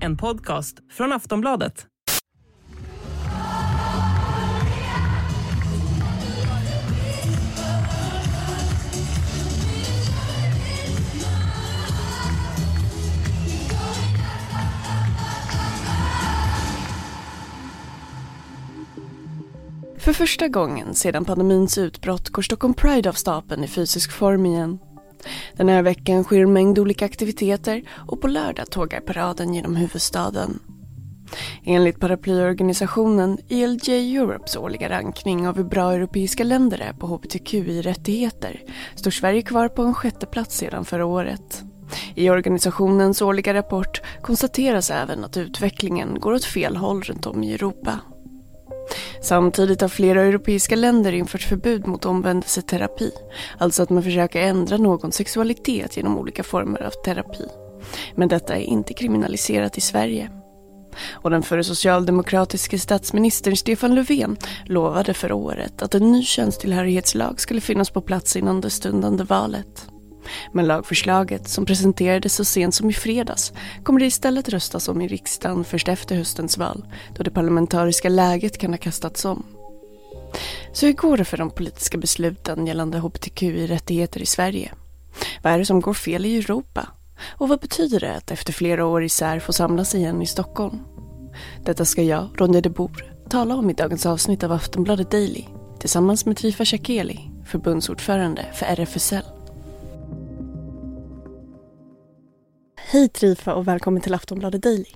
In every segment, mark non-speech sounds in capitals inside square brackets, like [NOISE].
En podcast från Aftonbladet. För första gången sedan pandemins utbrott går Stockholm Pride av stapeln i fysisk form igen. Den här veckan sker en mängd olika aktiviteter och på lördag tågar paraden genom huvudstaden. Enligt paraplyorganisationen ELJ Europes årliga rankning av hur bra europeiska länder är på hbtqi-rättigheter står Sverige kvar på en sjätte plats sedan förra året. I organisationens årliga rapport konstateras även att utvecklingen går åt fel håll runt om i Europa. Samtidigt har flera europeiska länder infört förbud mot omvändelseterapi, alltså att man försöker ändra någons sexualitet genom olika former av terapi. Men detta är inte kriminaliserat i Sverige. Och den förre socialdemokratiske statsministern Stefan Löfven lovade förra året att en ny könstillhörighetslag skulle finnas på plats innan det stundande valet. Men lagförslaget, som presenterades så sent som i fredags, kommer det istället röstas om i riksdagen först efter höstens val, då det parlamentariska läget kan ha kastats om. Så hur går det för de politiska besluten gällande hbtqi-rättigheter i Sverige? Vad är det som går fel i Europa? Och vad betyder det att efter flera år isär få samlas igen i Stockholm? Detta ska jag, Ronja de Bor, tala om i dagens avsnitt av Aftonbladet Daily tillsammans med Trifa Shakeli, förbundsordförande för RFSL. Hej Trifa och välkommen till Aftonbladet Daily.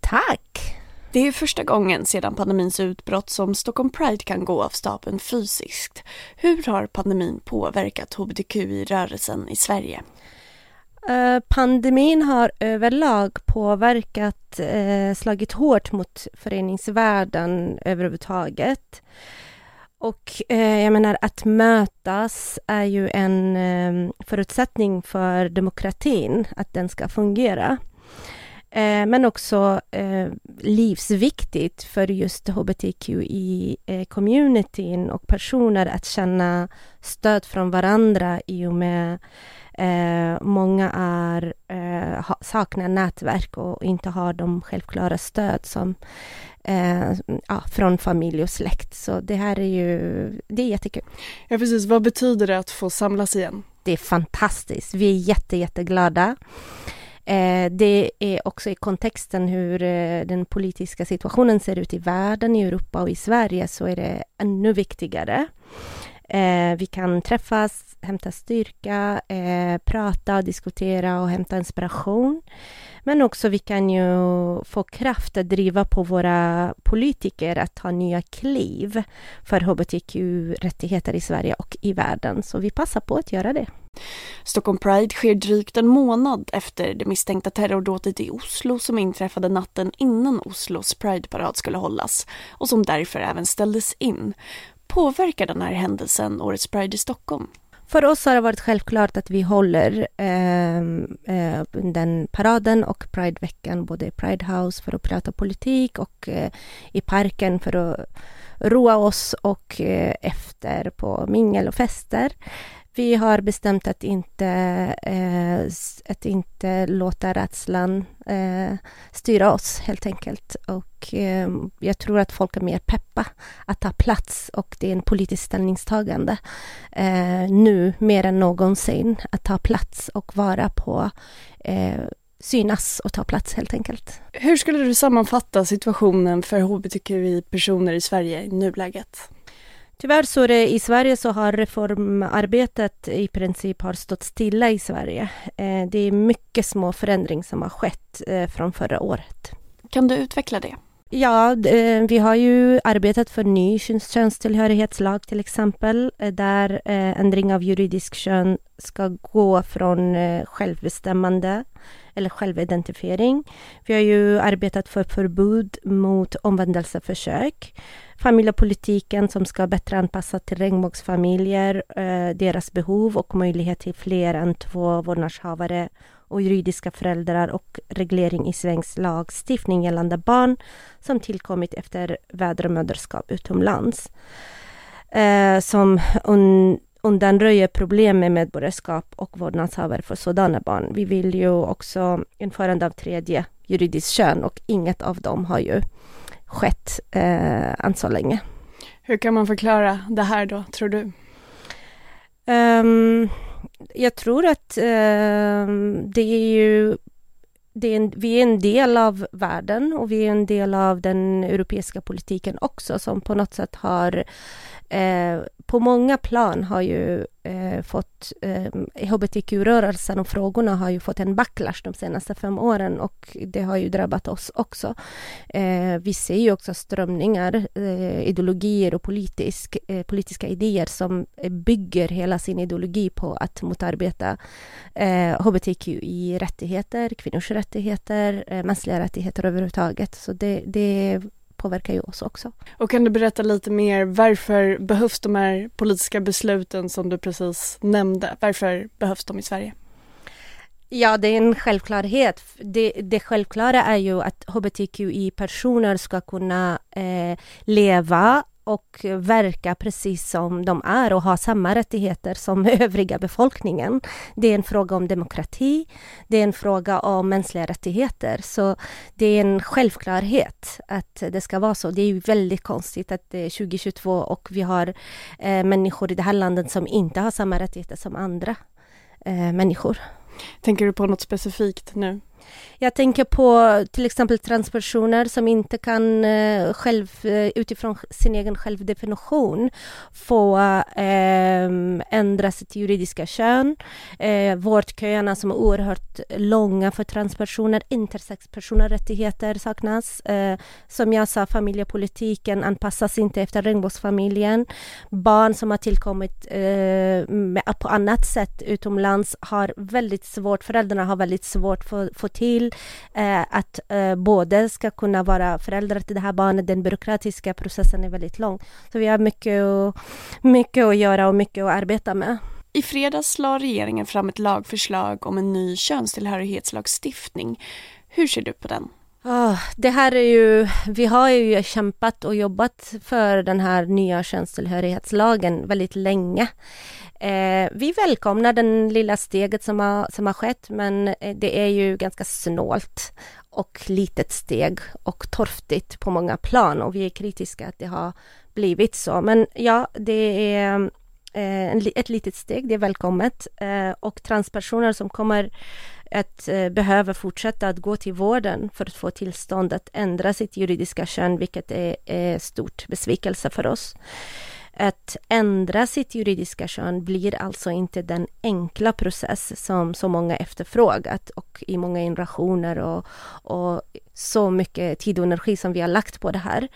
Tack! Det är första gången sedan pandemins utbrott som Stockholm Pride kan gå av stapeln fysiskt. Hur har pandemin påverkat hbtqi-rörelsen i Sverige? Uh, pandemin har överlag påverkat, uh, slagit hårt mot föreningsvärlden överhuvudtaget. Och eh, jag menar att mötas är ju en eh, förutsättning för demokratin, att den ska fungera. Eh, men också eh, livsviktigt för just hbtqi-communityn och personer att känna stöd från varandra i och med Eh, många är, eh, ha, saknar nätverk och inte har de självklara stöd som eh, ja, från familj och släkt. Så det här är ju, det är jättekul. Ja precis, vad betyder det att få samlas igen? Det är fantastiskt, vi är jätte, jätteglada. Eh, Eh, det är också i kontexten hur eh, den politiska situationen ser ut i världen, i Europa och i Sverige så är det ännu viktigare. Eh, vi kan träffas, hämta styrka, eh, prata, diskutera och hämta inspiration. Men också vi kan ju få kraft att driva på våra politiker att ta nya kliv för hbtq-rättigheter i Sverige och i världen. Så vi passar på att göra det. Stockholm Pride sker drygt en månad efter det misstänkta terrordådet i Oslo som inträffade natten innan Oslos Prideparad skulle hållas och som därför även ställdes in. Påverkar den här händelsen årets Pride i Stockholm? För oss har det varit självklart att vi håller eh, eh, den paraden och Prideveckan både i Pride House för att prata politik och eh, i parken för att roa oss och eh, efter på mingel och fester. Vi har bestämt att inte, eh, att inte låta rädslan eh, styra oss helt enkelt. Och eh, jag tror att folk är mer peppa att ta plats och det är en politiskt ställningstagande eh, nu mer än någonsin att ta plats och vara på eh, synas och ta plats helt enkelt. Hur skulle du sammanfatta situationen för hbtqi-personer i Sverige i nuläget? Tyvärr så är det, i Sverige så har reformarbetet i princip har stått stilla i Sverige. Eh, det är mycket små förändringar som har skett eh, från förra året. Kan du utveckla det? Ja, eh, vi har ju arbetat för ny könstillhörighetslag till exempel, eh, där eh, ändring av juridisk kön ska gå från självbestämmande eller självidentifiering. Vi har ju arbetat för förbud mot omvändelseförsök familjepolitiken som ska bättre anpassa till regnbågsfamiljer, deras behov och möjlighet till fler än två vårdnadshavare och juridiska föräldrar och reglering i svensk lagstiftning gällande barn som tillkommit efter vädermöderskap utomlands. Eh, som un undanröja problem med medborgarskap och vårdnadshavare för sådana barn. Vi vill ju också införande av tredje juridiskt kön och inget av dem har ju skett eh, än så länge. Hur kan man förklara det här då, tror du? Um, jag tror att eh, det är ju är en, vi är en del av världen och vi är en del av den europeiska politiken också som på något sätt har eh, på många plan har ju eh, fått eh, hbtq-rörelsen och frågorna har ju fått en backlash de senaste fem åren och det har ju drabbat oss också. Eh, vi ser ju också strömningar, eh, ideologier och politisk, eh, politiska idéer som bygger hela sin ideologi på att motarbeta eh, hbtqi-rättigheter, kvinnors rättigheter, eh, mänskliga rättigheter överhuvudtaget. Så det, det påverkar ju oss också. Och kan du berätta lite mer, varför behövs de här politiska besluten som du precis nämnde? Varför behövs de i Sverige? Ja, det är en självklarhet. Det, det självklara är ju att hbtqi-personer ska kunna eh, leva och verka precis som de är och ha samma rättigheter som [LAUGHS] övriga befolkningen. Det är en fråga om demokrati, det är en fråga om mänskliga rättigheter. Så det är en självklarhet att det ska vara så. Det är ju väldigt konstigt att det är 2022 och vi har eh, människor i det här landet som inte har samma rättigheter som andra eh, människor. Tänker du på något specifikt nu? Jag tänker på till exempel transpersoner som inte kan eh, själv, eh, utifrån sin egen självdefinition få eh, ändra sitt juridiska kön. Eh, vårdköerna som är oerhört långa för transpersoner, intersexpersoner rättigheter saknas. Eh, som jag sa, familjepolitiken anpassas inte efter regnbågsfamiljen. Barn som har tillkommit eh, med, på annat sätt utomlands har väldigt svårt, föräldrarna har väldigt svårt att få till eh, att eh, båda ska kunna vara föräldrar till det här barnet. Den byråkratiska processen är väldigt lång. Så vi har mycket, och, mycket att göra och mycket att arbeta med. I fredags la regeringen fram ett lagförslag om en ny könstillhörighetslagstiftning. Hur ser du på den? Oh, det här är ju, vi har ju kämpat och jobbat för den här nya könstillhörighetslagen väldigt länge. Eh, vi välkomnar den lilla steget som har, som har skett men eh, det är ju ganska snålt och litet steg och torftigt på många plan och vi är kritiska att det har blivit så. Men ja, det är eh, ett litet steg, det är välkommet eh, och transpersoner som kommer att eh, fortsätta att gå till vården för att få tillstånd att ändra sitt juridiska kön, vilket är, är stort besvikelse för oss. Att ändra sitt juridiska kön blir alltså inte den enkla process som så många efterfrågat och i många generationer och, och så mycket tid och energi som vi har lagt på det här.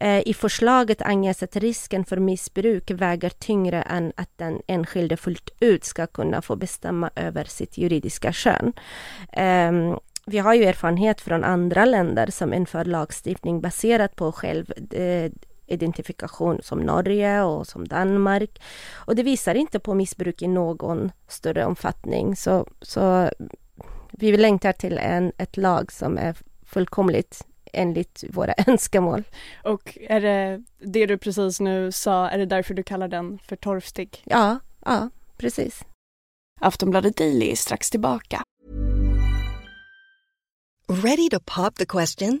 Eh, I förslaget anges att risken för missbruk väger tyngre än att den enskilde fullt ut ska kunna få bestämma över sitt juridiska kön. Ehm, vi har ju erfarenhet från andra länder som inför lagstiftning baserat på själv, eh, identifikation som Norge och som Danmark. Och det visar inte på missbruk i någon större omfattning. Så, så vi längtar till en, ett lag som är fullkomligt enligt våra [LAUGHS] önskemål. Och är det det du precis nu sa, är det därför du kallar den för torftig? Ja, ja, precis. Aftonbladet Daily är strax tillbaka. Ready to pop the question?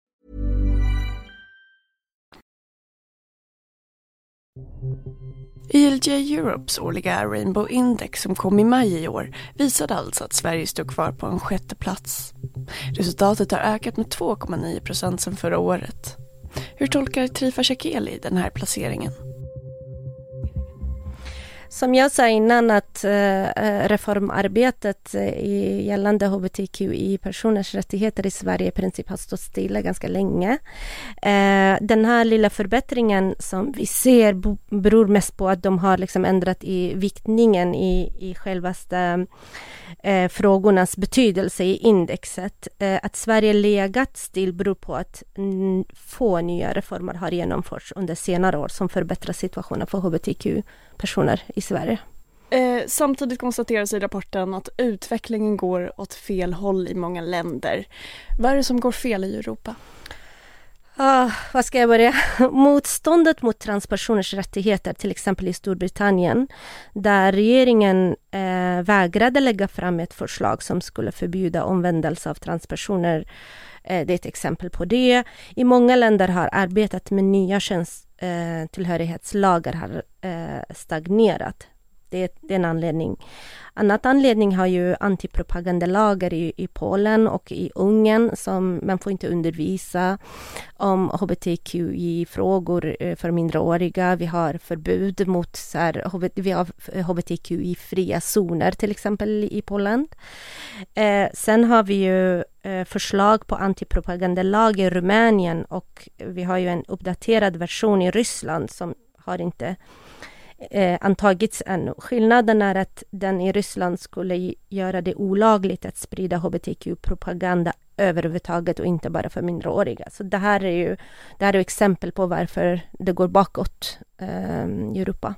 ILJ Europes årliga Rainbow Index som kom i maj i år visade alltså att Sverige stod kvar på en sjätte plats. Resultatet har ökat med 2,9 procent sedan förra året. Hur tolkar Trifa Shakeli den här placeringen? Som jag sa innan att eh, eh, reformarbetet eh, i gällande hbtqi-personers rättigheter i Sverige i princip har stått stilla ganska länge. Den här lilla förbättringen som vi ser beror mest på att de har liksom ändrat i viktningen i, i självaste frågornas betydelse i indexet. Att Sverige legat still beror på att få nya reformer har genomförts under senare år som förbättrar situationen för hbtq-personer i Sverige. Eh, samtidigt konstateras i rapporten att utvecklingen går åt fel håll i många länder. Vad är det som går fel i Europa? Uh, vad ska jag börja? [LAUGHS] Motståndet mot transpersoners rättigheter, till exempel i Storbritannien, där regeringen eh, vägrade lägga fram ett förslag som skulle förbjuda omvändelse av transpersoner. Eh, det är ett exempel på det. I många länder har arbetet med nya Eh, tillhörighetslagar har eh, stagnerat. Det, det är en anledning. Annat anledning har ju antipropagandalagar i, i Polen och i Ungern som man får inte undervisa om hbtqi-frågor eh, för minderåriga. Vi har förbud mot så här, vi har hbtqi-fria eh, zoner till exempel i Polen. Eh, sen har vi ju förslag på antipropagandalag i Rumänien och vi har ju en uppdaterad version i Ryssland som har inte eh, antagits ännu. Skillnaden är att den i Ryssland skulle göra det olagligt att sprida hbtq-propaganda överhuvudtaget och inte bara för minderåriga. Så det här är ju det här är exempel på varför det går bakåt eh, i Europa.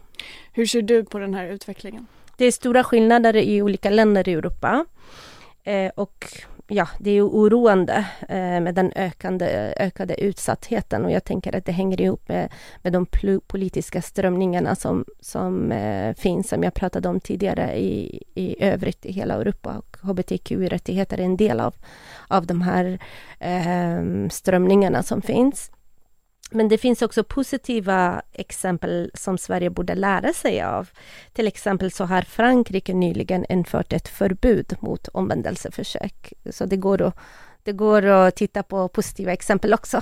Hur ser du på den här utvecklingen? Det är stora skillnader i olika länder i Europa. Eh, och ja, det är oroande eh, med den ökande, ökade utsattheten och jag tänker att det hänger ihop med, med de politiska strömningarna som, som eh, finns, som jag pratade om tidigare i, i övrigt i hela Europa. Och hbtq-rättigheter är en del av, av de här eh, strömningarna som finns. Men det finns också positiva exempel som Sverige borde lära sig av. Till exempel så har Frankrike nyligen infört ett förbud mot omvändelseförsök. Så det går att, det går att titta på positiva exempel också.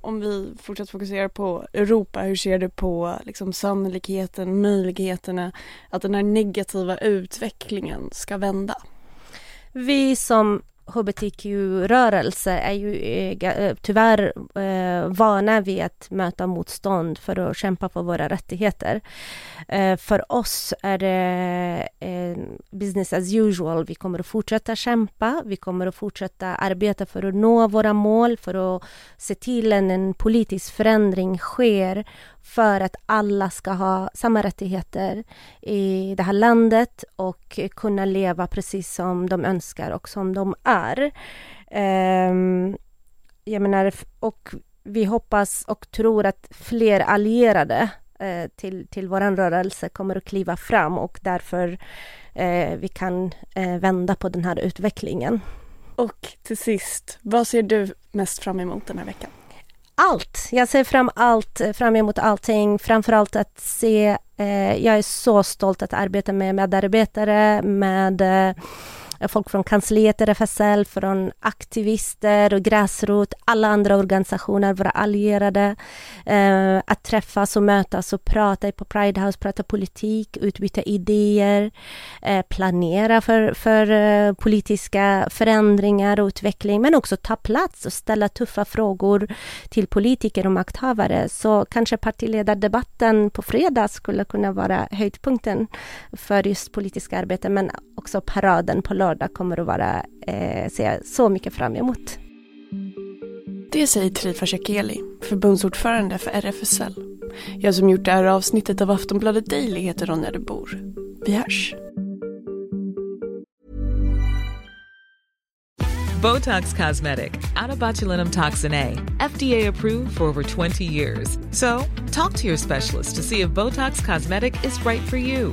Om vi fortsätter fokusera på Europa, hur ser du på liksom sannolikheten, möjligheterna att den här negativa utvecklingen ska vända? Vi som hbtq-rörelse är ju eh, eh, tyvärr eh, vana vid att möta motstånd för att kämpa för våra rättigheter. Eh, för oss är det eh, business as usual. Vi kommer att fortsätta kämpa. Vi kommer att fortsätta arbeta för att nå våra mål, för att se till att en politisk förändring sker för att alla ska ha samma rättigheter i det här landet och kunna leva precis som de önskar och som de är. Um, jag menar, och vi hoppas och tror att fler allierade eh, till, till vår rörelse kommer att kliva fram och därför eh, vi kan eh, vända på den här utvecklingen. Och till sist, vad ser du mest fram emot den här veckan? allt. Jag ser fram, allt, fram emot allting. Framförallt att se... Eh, jag är så stolt att arbeta med medarbetare, med eh, Eh, folk från kansliet RFSL, från aktivister och gräsrot, alla andra organisationer, våra allierade, eh, att träffas och mötas och prata på Pride House, prata politik, utbyta idéer, eh, planera för, för eh, politiska förändringar och utveckling, men också ta plats och ställa tuffa frågor till politiker och makthavare. Så kanske partiledardebatten på fredag skulle kunna vara höjdpunkten för just politiska arbete, men också paraden på lördag lördag kommer att vara, eh, ser jag så mycket fram emot. Det säger Trifa Shakeli, förbundsordförande för RFSL. Jag som gjort det här avsnittet av Aftonbladet Daily heter Ronja de Bor. Vi hörs! Botox Cosmetic, out toxin A, FDA approved for over 20 years. So, talk to your specialist to see if Botox Cosmetic is right for you.